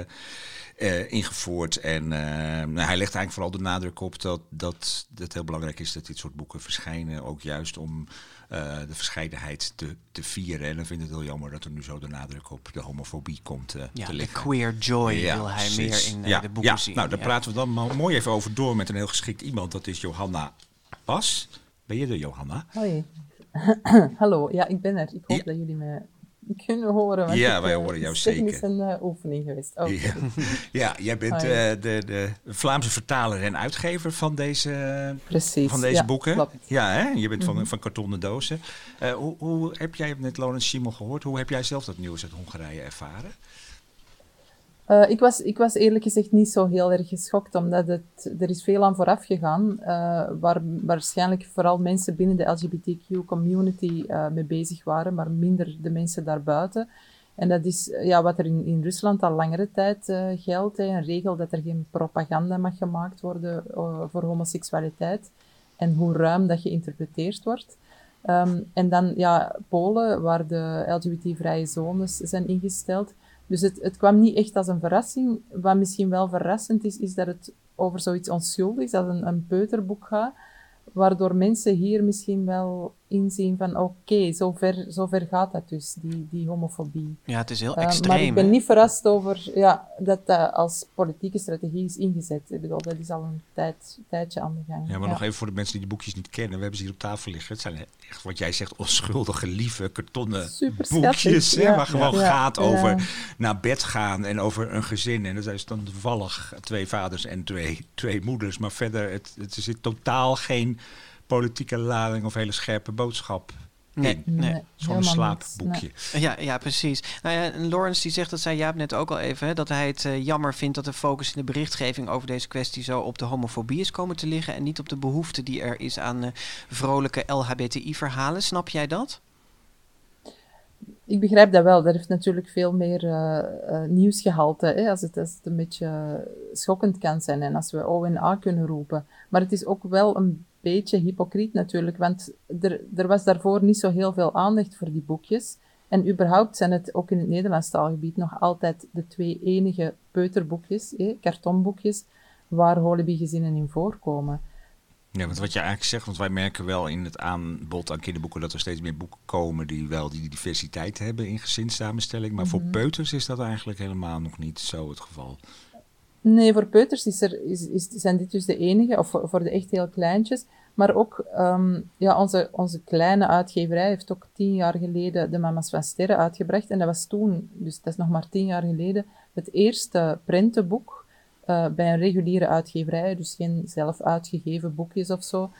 uh, ingevoerd. En nou, hij legt eigenlijk vooral de nadruk op dat, dat het heel belangrijk is dat dit soort boeken verschijnen. Ook juist om uh, de verscheidenheid te, te vieren. En dan vindt het heel jammer dat er nu zo de nadruk op de homofobie komt uh, ja, te liggen. De queer joy ja, wil hij meer in uh, ja, de boeken ja, zien. Nou, daar praten we dan mooi even over door met een heel geschikt iemand. Dat is Johanna Pas. Ben je er, Johanna? Hoi. *clears throat* Hallo, ja, ik ben er. Ik hoop dat jullie me *laughs* kunnen horen. Ja, wij horen jou zeker. Het is een uh, oefening geweest. Okay. Ja. *laughs* ja, jij bent uh, de, de Vlaamse vertaler en uitgever van deze, Precies, van deze ja, boeken. Klopt. Ja, hè? je bent van, mm -hmm. van kartonnen dozen. Uh, hoe, hoe, heb jij net Laurens Simon gehoord? Hoe heb jij zelf dat nieuws uit Hongarije ervaren? Uh, ik, was, ik was eerlijk gezegd niet zo heel erg geschokt, omdat het, er is veel aan vooraf gegaan, uh, waar waarschijnlijk vooral mensen binnen de LGBTQ-community uh, mee bezig waren, maar minder de mensen daarbuiten. En dat is ja, wat er in, in Rusland al langere tijd geldt, hè, een regel dat er geen propaganda mag gemaakt worden voor homoseksualiteit en hoe ruim dat geïnterpreteerd wordt. Um, en dan ja, Polen, waar de LGBT-vrije zones zijn ingesteld. Dus het, het kwam niet echt als een verrassing. Wat misschien wel verrassend is, is dat het over zoiets onschuldigs als een, een peuterboek gaat, waardoor mensen hier misschien wel inzien van oké, okay, zover, zover gaat dat dus, die, die homofobie. Ja, het is heel extreem. Uh, maar ik ben niet verrast over ja, dat dat als politieke strategie is ingezet. Ik bedoel, dat is al een tijd, tijdje aan de gang. Ja, maar ja. nog even voor de mensen die de boekjes niet kennen. We hebben ze hier op tafel liggen. Het zijn echt, wat jij zegt, onschuldige, lieve, kartonnen boekjes. Hè, ja. Waar gewoon ja. gaat over naar bed gaan en over een gezin. En dat is dan toevallig twee vaders en twee, twee moeders. Maar verder, het, het, er zit totaal geen politieke lading of hele scherpe boodschap. Nee, in. nee. nee Zo'n slaapboekje. Nee. Ja, ja, precies. Nou ja, en Lawrence die zegt, dat zei Jaap net ook al even, hè, dat hij het uh, jammer vindt dat de focus in de berichtgeving over deze kwestie zo op de homofobie is komen te liggen en niet op de behoefte die er is aan uh, vrolijke LHBTI-verhalen. Snap jij dat? Ik begrijp dat wel. Dat heeft natuurlijk veel meer uh, uh, nieuwsgehalte, hè, als, het, als het een beetje schokkend kan zijn en als we O en A kunnen roepen. Maar het is ook wel een beetje hypocriet natuurlijk, want er, er was daarvoor niet zo heel veel aandacht voor die boekjes. En überhaupt zijn het ook in het Nederlands taalgebied nog altijd de twee enige peuterboekjes, eh, kartonboekjes, waar Holibi-gezinnen in voorkomen. Ja, want wat je eigenlijk zegt, want wij merken wel in het aanbod aan kinderboeken dat er steeds meer boeken komen die wel die diversiteit hebben in gezinssamenstelling. Maar voor peuters is dat eigenlijk helemaal nog niet zo het geval. Nee, voor peuters is er, is, is, zijn dit dus de enige, of voor, de echt heel kleintjes. Maar ook um, ja, onze, onze kleine uitgeverij heeft ook tien jaar geleden de Mama's van Sterren uitgebracht. En dat was toen, dus dat is nog maar tien jaar geleden, het eerste prentenboek uh, bij een reguliere uitgeverij, dus geen zelf uitgegeven boekjes of zo,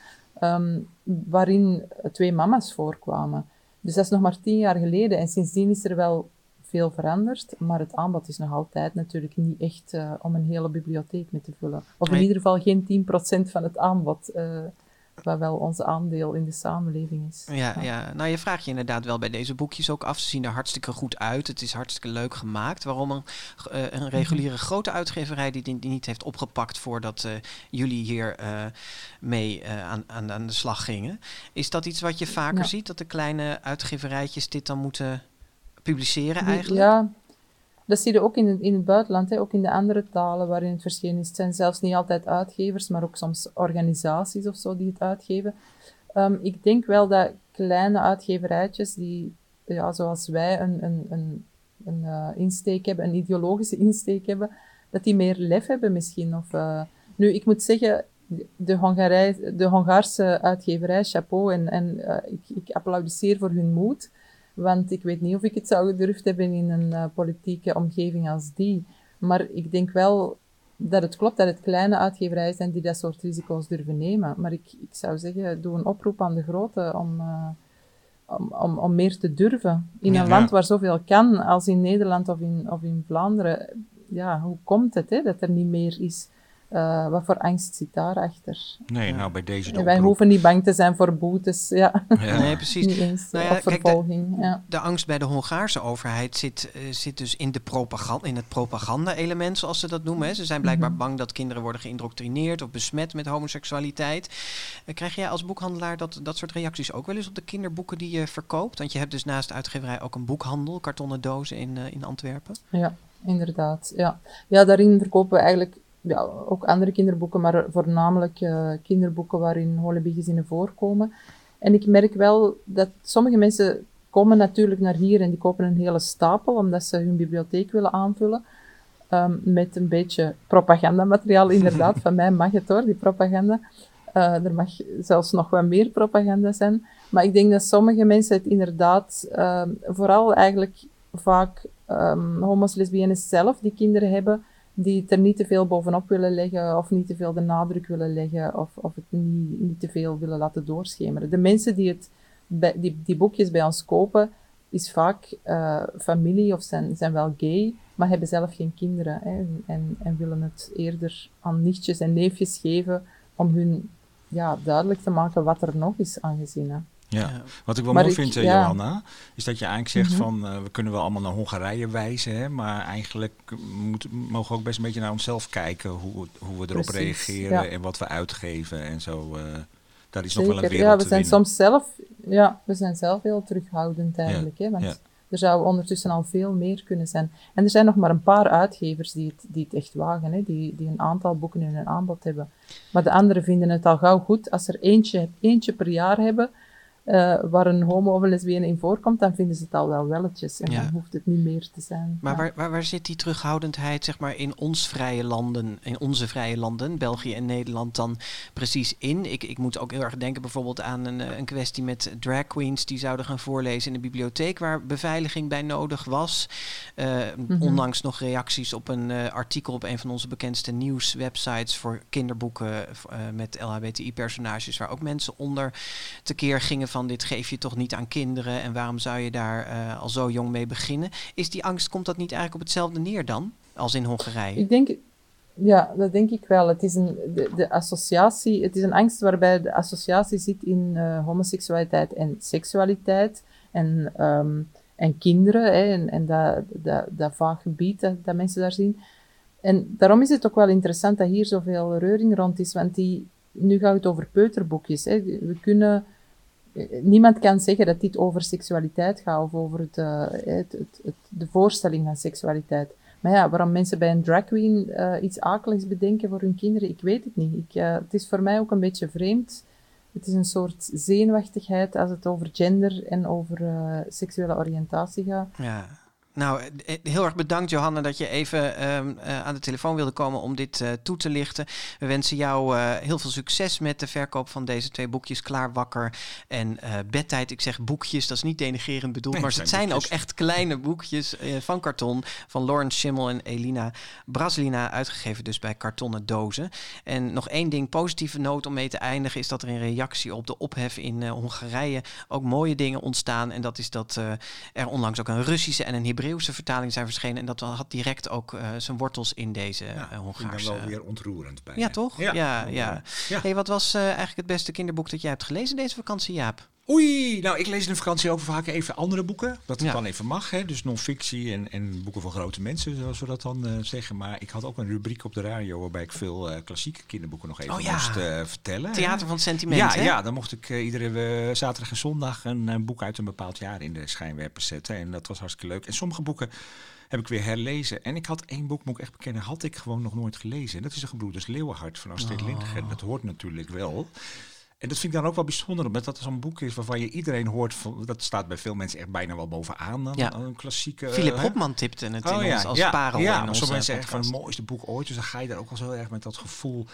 um, waarin twee mama's voorkwamen. Dus dat is nog maar tien jaar geleden en sindsdien is er wel veel veranderd, maar het aanbod is nog altijd natuurlijk niet echt uh, om een hele bibliotheek mee te vullen. Of in ieder geval geen 10% van het aanbod. Uh, waar wel ons aandeel in de samenleving is. Ja, ja, nou je vraagt je inderdaad wel bij deze boekjes ook af. Ze zien er hartstikke goed uit. Het is hartstikke leuk gemaakt. Waarom een, uh, een reguliere mhm. grote uitgeverij die, die niet heeft opgepakt voordat jullie hier mee aan, aan, aan de slag gingen? Is dat iets wat je vaker ja. ziet? Dat de kleine uitgeverijtjes dit dan moeten publiceren eigenlijk? Ja, dat zie je ook in het, in het buitenland, hè, ook in de andere talen waarin het verschenen is. Het zijn zelfs niet altijd uitgevers, maar ook soms organisaties of zo die het uitgeven. Um, ik denk wel dat kleine uitgeverijtjes, die, ja, zoals wij, een, een, een, een uh, insteek hebben, een ideologische insteek hebben, dat die meer lef hebben misschien. Of, uh, nu, ik moet zeggen, de, Hongarij, de Hongaarse uitgeverij, chapeau, en, en uh, ik, ik applaudisseer voor hun moed. Want ik weet niet of ik het zou gedurfd hebben in een uh, politieke omgeving als die. Maar ik denk wel dat het klopt dat het kleine uitgeverijen zijn die dat soort risico's durven nemen. Maar ik, ik zou zeggen, doe een oproep aan de grote om, uh, om, om, om meer te durven. In ja, een land waar zoveel kan, als in Nederland of in, of in Vlaanderen, ja, hoe komt het hè, dat er niet meer is? Uh, wat voor angst zit daarachter? Nee, nou bij deze de Wij hoeven niet bang te zijn voor boetes, ja. ja. *laughs* Nee, precies. niet eens, nou ja, vervolging. Kijk, de, ja. de, angst bij de Hongaarse overheid zit, uh, zit dus in, de propaganda, in het propaganda-element, zoals ze dat noemen. Hè. Ze zijn blijkbaar mm -hmm. bang dat kinderen worden geïndoctrineerd of besmet met homoseksualiteit. Uh, krijg jij als boekhandelaar dat, dat soort reacties ook wel eens op de kinderboeken die je verkoopt? Want je hebt dus naast de uitgeverij ook een boekhandel, kartonnen dozen in, in Antwerpen. Ja, inderdaad. Ja. ja, daarin verkopen we eigenlijk ja, ook andere kinderboeken, maar voornamelijk uh, kinderboeken waarin holebi-gezinnen voorkomen. En ik merk wel dat sommige mensen komen natuurlijk naar hier en die kopen een hele stapel, omdat ze hun bibliotheek willen aanvullen. Um, met een beetje propagandamateriaal, *laughs* inderdaad. Van mij mag het hoor, die propaganda. Uh, er mag zelfs nog wat meer propaganda zijn. Maar ik denk dat sommige mensen het inderdaad, uh, vooral eigenlijk vaak um, homo's, lesbiennes zelf, die kinderen hebben, die het er niet te veel bovenop willen leggen of niet te veel de nadruk willen leggen of, of het niet, niet te veel willen laten doorschemeren. De mensen die, het die, die boekjes bij ons kopen, is vaak uh, familie of zijn, zijn wel gay, maar hebben zelf geen kinderen hè, en, en willen het eerder aan nichtjes en neefjes geven om hun ja, duidelijk te maken wat er nog is aan gezinnen. Ja. wat ik wel maar mooi ik, vind, ja. Johanna, is dat je eigenlijk zegt -hmm. van uh, we kunnen wel allemaal naar Hongarije wijzen, hè, maar eigenlijk moet, mogen we ook best een beetje naar onszelf kijken hoe, hoe we erop Precies, reageren ja. en wat we uitgeven en zo. Uh, daar is Zeker. nog wel een wereld Ja, we zijn soms zelf, ja, we zijn zelf heel terughoudend eigenlijk, hè, want er zou ondertussen al veel meer kunnen zijn. En er zijn nog maar een paar uitgevers die het, die het echt wagen, hè, die, die een aantal boeken in hun aanbod hebben. Maar de anderen vinden het al gauw goed als er eentje, eentje per jaar hebben uh, waar een homo of een lesbienne in voorkomt, dan vinden ze het al wel welletjes. En ja. dan hoeft het niet meer te zijn. Maar ja. waar, waar, waar, zit die terughoudendheid zeg maar, in ons vrije landen, in onze vrije landen, België en Nederland, dan precies in? Ik, ik moet ook heel erg denken bijvoorbeeld aan een, een kwestie met drag queens die zouden gaan voorlezen in de bibliotheek waar beveiliging bij nodig was. Uh, mm -hmm. Onlangs nog reacties op een uh, artikel op een van onze bekendste nieuwswebsites voor kinderboeken met LHBTI-personages, waar ook mensen onder tekeer gingen van dit geef je toch niet aan kinderen en waarom zou je daar uh, al zo jong mee beginnen? Is die angst, komt dat niet eigenlijk op hetzelfde neer dan als in Hongarije? Ik denk, ja, dat denk ik wel. Het is een, de, de associatie, het is een angst waarbij de associatie zit in uh, homoseksualiteit en seksualiteit en, um, en kinderen hè, en, en dat, dat, dat vaag gebied dat, dat mensen daar zien. En daarom is het ook wel interessant dat hier zoveel reuring rond is, want die, nu gaat het over peuterboekjes. Hè. We kunnen niemand kan zeggen dat dit over seksualiteit gaat of over uh, het, het, de voorstelling van seksualiteit. Maar ja, waarom mensen bij een drag queen uh, iets akeligs bedenken voor hun kinderen, ik weet het niet. Ik, uh, het is voor mij ook een beetje vreemd. Het is een soort zenuwachtigheid als het over gender en over seksuele oriëntatie gaat. Ja. Nou, eh, heel erg bedankt Johanna dat je even ehm, eh, aan de telefoon wilde komen om dit uh, toe te lichten. We wensen jou uh, heel veel succes met de verkoop van deze twee boekjes, Klaar Wakker en Bedtijd. Ik zeg boekjes, dat is niet denigerend bedoeld, nee, maar het zijn, ook echt kleine boekjes van karton van Lawrence Schimmel en Elina Braslina, uitgegeven dus bij Kartonnen Dozen. En nog één ding, positieve noot om mee te eindigen, is dat er in reactie op de ophef in Hongarije ook mooie dingen ontstaan. En dat is dat er onlangs ook een Russische en een Hebreeuwse vertaling zijn verschenen. En dat had direct ook uh, zijn wortels in deze ja, uh, Hongaarse... wel weer ontroerend bij. Ja, toch? Ja, ja. ja. Hey, wat was uh, eigenlijk het beste kinderboek dat jij hebt gelezen deze vakantie, Jaap? Oei, nou ik lees in de vakantie ook vaak even andere boeken. Dat ja. dan even mag, hè? dus non-fictie en, en boeken van grote mensen, zoals we dat dan uh, zeggen. Maar ik had ook een rubriek op de radio waarbij ik veel uh, klassieke kinderboeken nog even oh, ja. moest uh, vertellen. Theater van sentiment, Ja, hè? ja dan mocht ik iedere zaterdag en zondag een, een, boek uit een bepaald jaar in de schijnwerpers zetten. En dat was hartstikke leuk. En sommige boeken heb ik weer herlezen. En ik had één boek, moet ik echt bekennen, had ik gewoon nog nooit gelezen. En dat is de Gebroeders Leeuwenhart van Astrid oh. Lindgren. Dat hoort natuurlijk wel. En dat vind ik dan ook wel bijzonder, omdat dat zo'n boek is waarvan je iedereen hoort. Van, dat staat bij veel mensen echt bijna wel bovenaan. Dan, ja. Een klassieke. Philip Hopman tipte het oh, in ja. ons als ja. parel. Ja, in sommige mensen zeggen van het mooiste boek ooit. Dus dan ga je daar ook wel zo erg met dat gevoel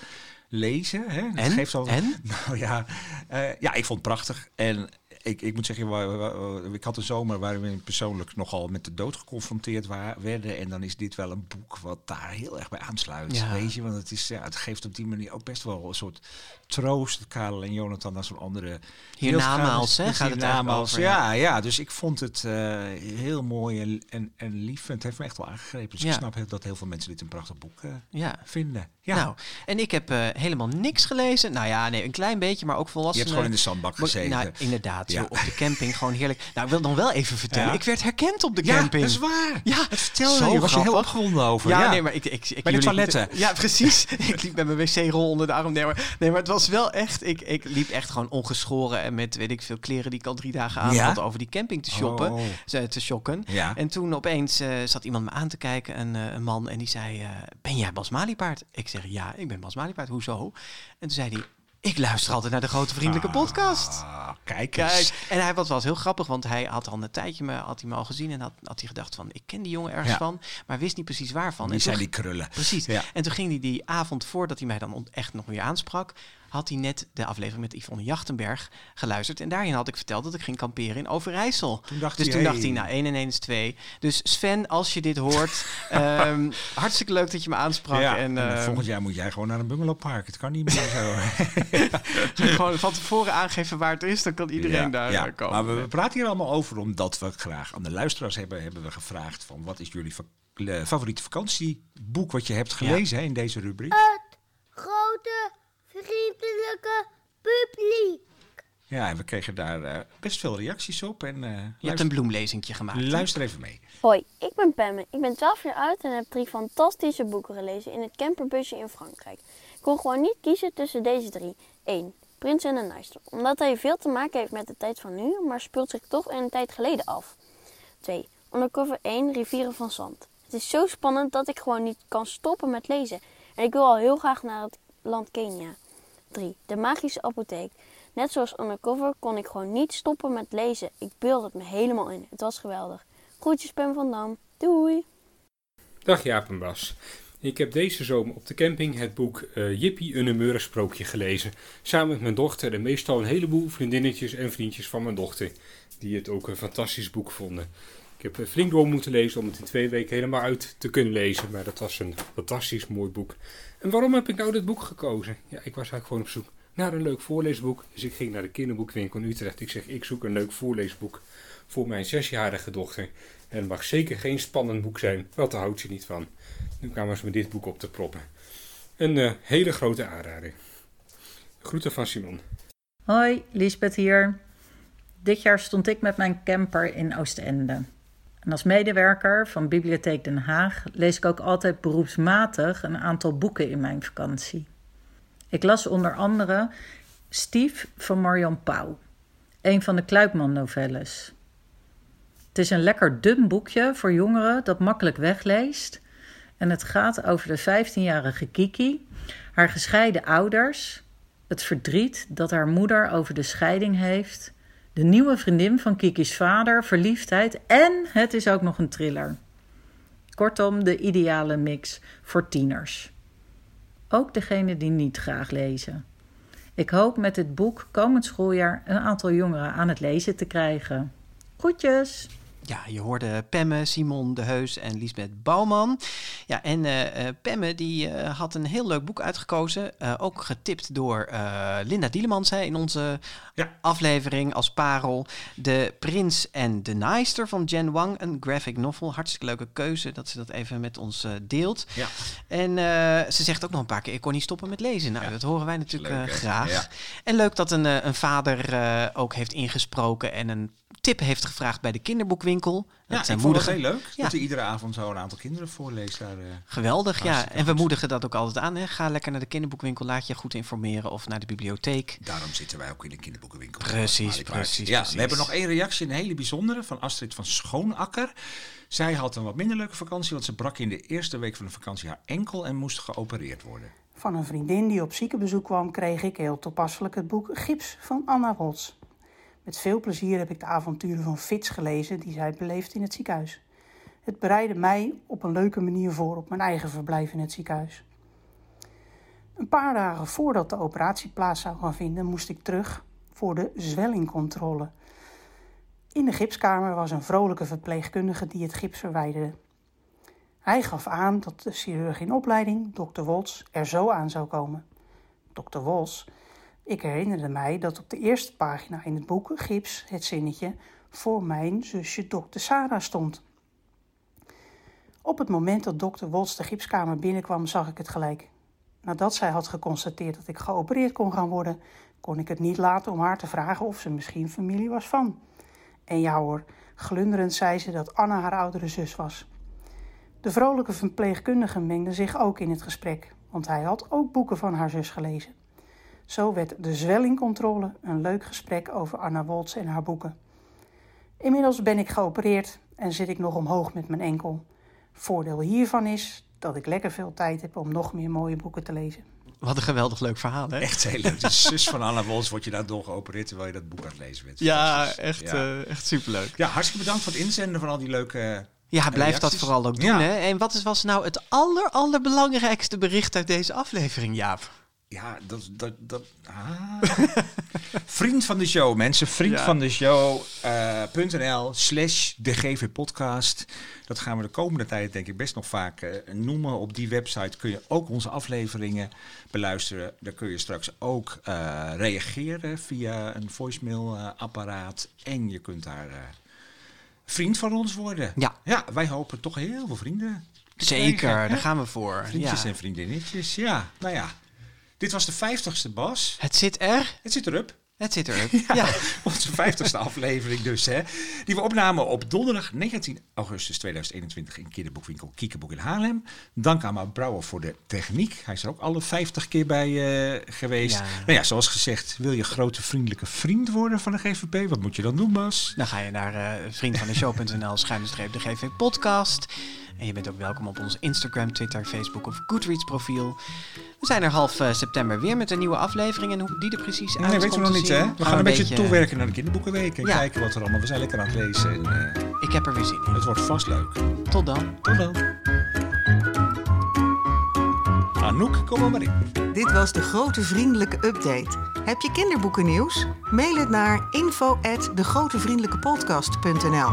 lezen. Hè? Dat en? geeft al, en? *laughs* Nou ja, uh, ja, ik vond het prachtig. En ik, ik moet zeggen, ik had een zomer waarin we persoonlijk nogal met de dood geconfronteerd werden. En dan is dit wel een boek wat daar heel erg bij aansluit. Ja. Weet je, want het, is, ja, het geeft op die manier ook best wel een soort troost. Karel en Jonathan naar zo'n andere... Hiernamaals, hè? Gaat het over, ja, ja, ja. Dus ik vond het uh, heel mooi en, en, en lief. En het heeft me echt wel aangegrepen. Dus ja. ik snap dat heel veel mensen dit een prachtig boek uh, ja. vinden. Ja. Nou, en ik heb uh, helemaal niks gelezen. Nou ja, nee, een klein beetje, maar ook volwassen. Je hebt gewoon in de zandbak gezeten. Nou, inderdaad. Ja. Zo op de camping gewoon heerlijk. Nou, ik wil dan wel even vertellen. Ja. Ik werd herkend op de camping. Ja, dat is waar. Ja, het vertelde je. Was je heel opgewonden over. Ja, nee, maar ik... ik, ik Bij de toiletten. Ja, precies. *laughs* ik liep met mijn wc-rol onder de arm. Nee maar, nee, maar het was wel echt... Ik, ik liep echt gewoon ongeschoren en met, weet ik veel, kleren die ik al drie dagen aan had over die camping te shoppen. Oh. Te shocken. En toen opeens uh, zat iemand me aan te kijken, een, uh, een man, en die zei... Ben jij Bas Maliepaard? Ik zeg, ja, ik ben Bas Maliepaard. Hoezo? En toen zei hij... Ik luister altijd naar de grote vriendelijke ah, podcast. Kijk eens. Kijk. En hij was, was heel grappig, want hij had al een tijdje me, had hij me al gezien en had, had hij gedacht van, ik ken die jongen ergens ja. van, maar wist niet precies waarvan. Die en zijn die krullen. Precies. Ja. En toen ging hij die avond voordat hij mij dan echt nog weer aansprak, had hij net de aflevering met Yvonne Jachtenberg geluisterd. En daarin had ik verteld dat ik ging kamperen in Overijssel. Toen dacht dus hij, toen hey. dacht hij, nou, 1 en 1 is 2. Dus Sven, als je dit hoort, um, *laughs* hartstikke leuk dat je me aansprak. Ja, en, uh, uh, volgend jaar moet jij gewoon naar een bungalowpark. Het kan niet meer zo. *laughs* gewoon van tevoren aangeven waar het is, dan kan iedereen ja, daar ja. komen. Maar we, we, praten hier allemaal over omdat we graag aan de luisteraars hebben, hebben we gevraagd van wat is jullie favoriete vakantieboek wat je hebt gelezen hè, in deze rubriek? Het grote vriendelijke publiek. Ja, en we kregen daar uh, best veel reacties op. En, uh, je hebt een bloemlezingje gemaakt. Luister even mee. Hoi, ik ben Pemme. Ik ben 12 jaar oud en heb drie fantastische boeken gelezen in het camperbusje in Frankrijk. Ik kon gewoon niet kiezen tussen deze drie. 1. Prins en de Nijster. Omdat hij veel te maken heeft met de tijd van nu, maar speelt zich toch in een tijd geleden af. 2. Undercover 1. Rivieren van Zand. Het is zo spannend dat ik gewoon niet kan stoppen met lezen. En ik wil al heel graag naar het land Kenia. 3. De magische apotheek. Net zoals Undercover kon ik gewoon niet stoppen met lezen. Ik beelde het me helemaal in. Het was geweldig. Groetjes Pem van Dam. Doei! Dag Jaap en Bas. Ik heb deze zomer op de camping het boek uh, Jippie een humeurig sprookje gelezen. Samen met mijn dochter en meestal een heleboel vriendinnetjes en vriendjes van mijn dochter. Die het ook een fantastisch boek vonden. Ik heb flink door moeten lezen om het in twee weken helemaal uit te kunnen lezen. Maar dat was een fantastisch mooi boek. En waarom heb ik nou dit boek gekozen? Ja, ik was eigenlijk gewoon op zoek naar een leuk voorleesboek. Dus ik ging naar de kinderboekwinkel in Utrecht. Ik zeg, ik zoek een leuk voorleesboek voor mijn zesjarige dochter. En het mag zeker geen spannend boek zijn, want daar houdt ze niet van. Nu kwamen ze met dit boek op te proppen. Een uh, hele grote aanrader. Groeten van Simon. Hoi, Lisbeth hier. Dit jaar stond ik met mijn camper in Oostende. En als medewerker van Bibliotheek Den Haag lees ik ook altijd beroepsmatig een aantal boeken in mijn vakantie. Ik las onder andere Stief van Marion Pauw, een van de Kluipman-novelles. Het is een lekker dun boekje voor jongeren dat makkelijk wegleest. En het gaat over de 15-jarige Kiki, haar gescheiden ouders, het verdriet dat haar moeder over de scheiding heeft De nieuwe vriendin van Kiki's vader, verliefdheid en het is ook nog een thriller. Kortom, de ideale mix voor tieners. Ook degene die niet graag lezen. Ik hoop met dit boek komend schooljaar een aantal jongeren aan het lezen te krijgen. Groetjes! Ja, je hoorde Pemme, Simon de Heus en Lisbeth Bouwman. Ja, en uh, Pemme die uh, had een heel leuk boek uitgekozen. ook getipt door Linda Dielemans hè, in onze ja. aflevering als parel. De Prins en de Naaister van Jen Wang. Een graphic novel. Hartstikke leuke keuze dat ze dat even met ons deelt. Ja. En ze zegt ook nog een paar keer, ik kon niet stoppen met lezen. Nou, ja. dat horen wij natuurlijk leuk, graag. En leuk dat een, een vader ook heeft ingesproken en een tip heeft gevraagd bij de kinderboekwinkel. Dat ja, zijn ik vond het heel leuk ja. dat hij iedere avond zo een aantal kinderen voorleest. Daar, uh, Geweldig, ja. En we moedigen dat ook altijd aan. Hè. Ga lekker naar de kinderboekwinkel, laat je goed informeren of naar de bibliotheek. Daarom zitten wij ook in de kinderboekenwinkel. Precies, precies, Ja, we hebben nog één reactie, een hele bijzondere, van Astrid van Schoonakker. Zij had een wat minder leuke vakantie, want ze brak in de eerste week van de vakantie haar enkel en moest geopereerd worden. Van een vriendin die op ziekenbezoek kwam, kreeg ik heel toepasselijk het boek Gips van Anna Woltz. Met veel plezier heb ik de avonturen van Fitz gelezen die zij beleefd in het ziekenhuis. Het bereidde mij op een leuke manier voor op mijn eigen verblijf in het ziekenhuis. Een paar dagen voordat de operatie plaats zou gaan vinden, moest ik terug voor de zwellingcontrole. In de gipskamer was een vrolijke verpleegkundige die het gips verwijderde. Hij gaf aan dat de chirurg in opleiding, dokter Wols, er zo aan zou komen. Dokter Wols ik herinnerde mij dat op de eerste pagina in het boek Gips het zinnetje voor mijn zusje dokter Sarah stond. Op het moment dat dokter Wots de gipskamer binnenkwam, zag ik het gelijk. Nadat zij had geconstateerd dat ik geopereerd kon gaan worden, kon ik het niet laten om haar te vragen of ze misschien familie was van. En ja hoor, glunderend zei ze dat Anna haar oudere zus was. De vrolijke verpleegkundige mengde zich ook in het gesprek, want hij had ook boeken van haar zus gelezen. Zo werd de zwellingcontrole een leuk gesprek over Anna Woltz en haar boeken. Inmiddels ben ik geopereerd en zit ik nog omhoog met mijn enkel. Voordeel hiervan is dat ik lekker veel tijd heb om nog meer mooie boeken te lezen. Wat een geweldig leuk verhaal, hè? Echt heel leuk. De zus van Anna Woltz wordt je daardoor geopereerd terwijl je dat boek aan het lezen bent. Ja, echt, ja. Uh, echt superleuk. Ja, hartstikke bedankt voor het inzenden van al die leuke ja, blijf dat vooral ook doen. Hè? En wat is, was nou het aller, allerbelangrijkste bericht uit deze aflevering, Jaap? Ja, dat... dat, dat *laughs* ah. Vriend van de show, mensen. Vriend van de show.nl uh, slash de GV podcast. Dat gaan we de komende tijd denk ik best nog vaak uh, noemen. Op die website kun je ook onze afleveringen beluisteren. Daar kun je straks ook uh, reageren via een voicemail apparaat. En je kunt daar vriend van ons worden. Ja. ja, wij hopen toch heel veel vrienden. Zeker, daar gaan we voor. Vriendjes en vriendinnetjes, ja. Nou ja, dit was de vijftigste, Bas. Het zit er. Het zit erop. Het zit erop. *laughs* ja, ja. Onze vijftigste aflevering dus. Hè, die we opnamen op donderdag 19 augustus 2021 in kinderboekwinkel Kiekenboek in Haarlem. Dank aan mijn Brouwer voor de techniek. Hij is er ook alle 50 keer bij uh, geweest. Ja. Nou ja, zoals gezegd, wil je grote vriendelijke vriend worden van de GVP? Wat moet je dan doen, Bas? Dan ga je naar uh, vriendvandeshow.nl schuine streep de GV podcast. En je bent ook welkom op onze Instagram, Twitter, Facebook of Goodreads profiel. We zijn er half uh, september weer met een nieuwe aflevering. En hoe die er precies uit Nee, weet je nog niet, hè? We gaan, een beetje, toewerken naar de kinderboekenweek. En kijken wat er allemaal... We zijn lekker aan het lezen. En, uh, Ik heb er weer zin in. Het wordt vast leuk. Tot dan. Tot dan. Anouk, kom maar in. Dit was de grote vriendelijke update. Heb je kinderboeken nieuws? Mail het naar info@degrotevriendelijkepodcast.nl.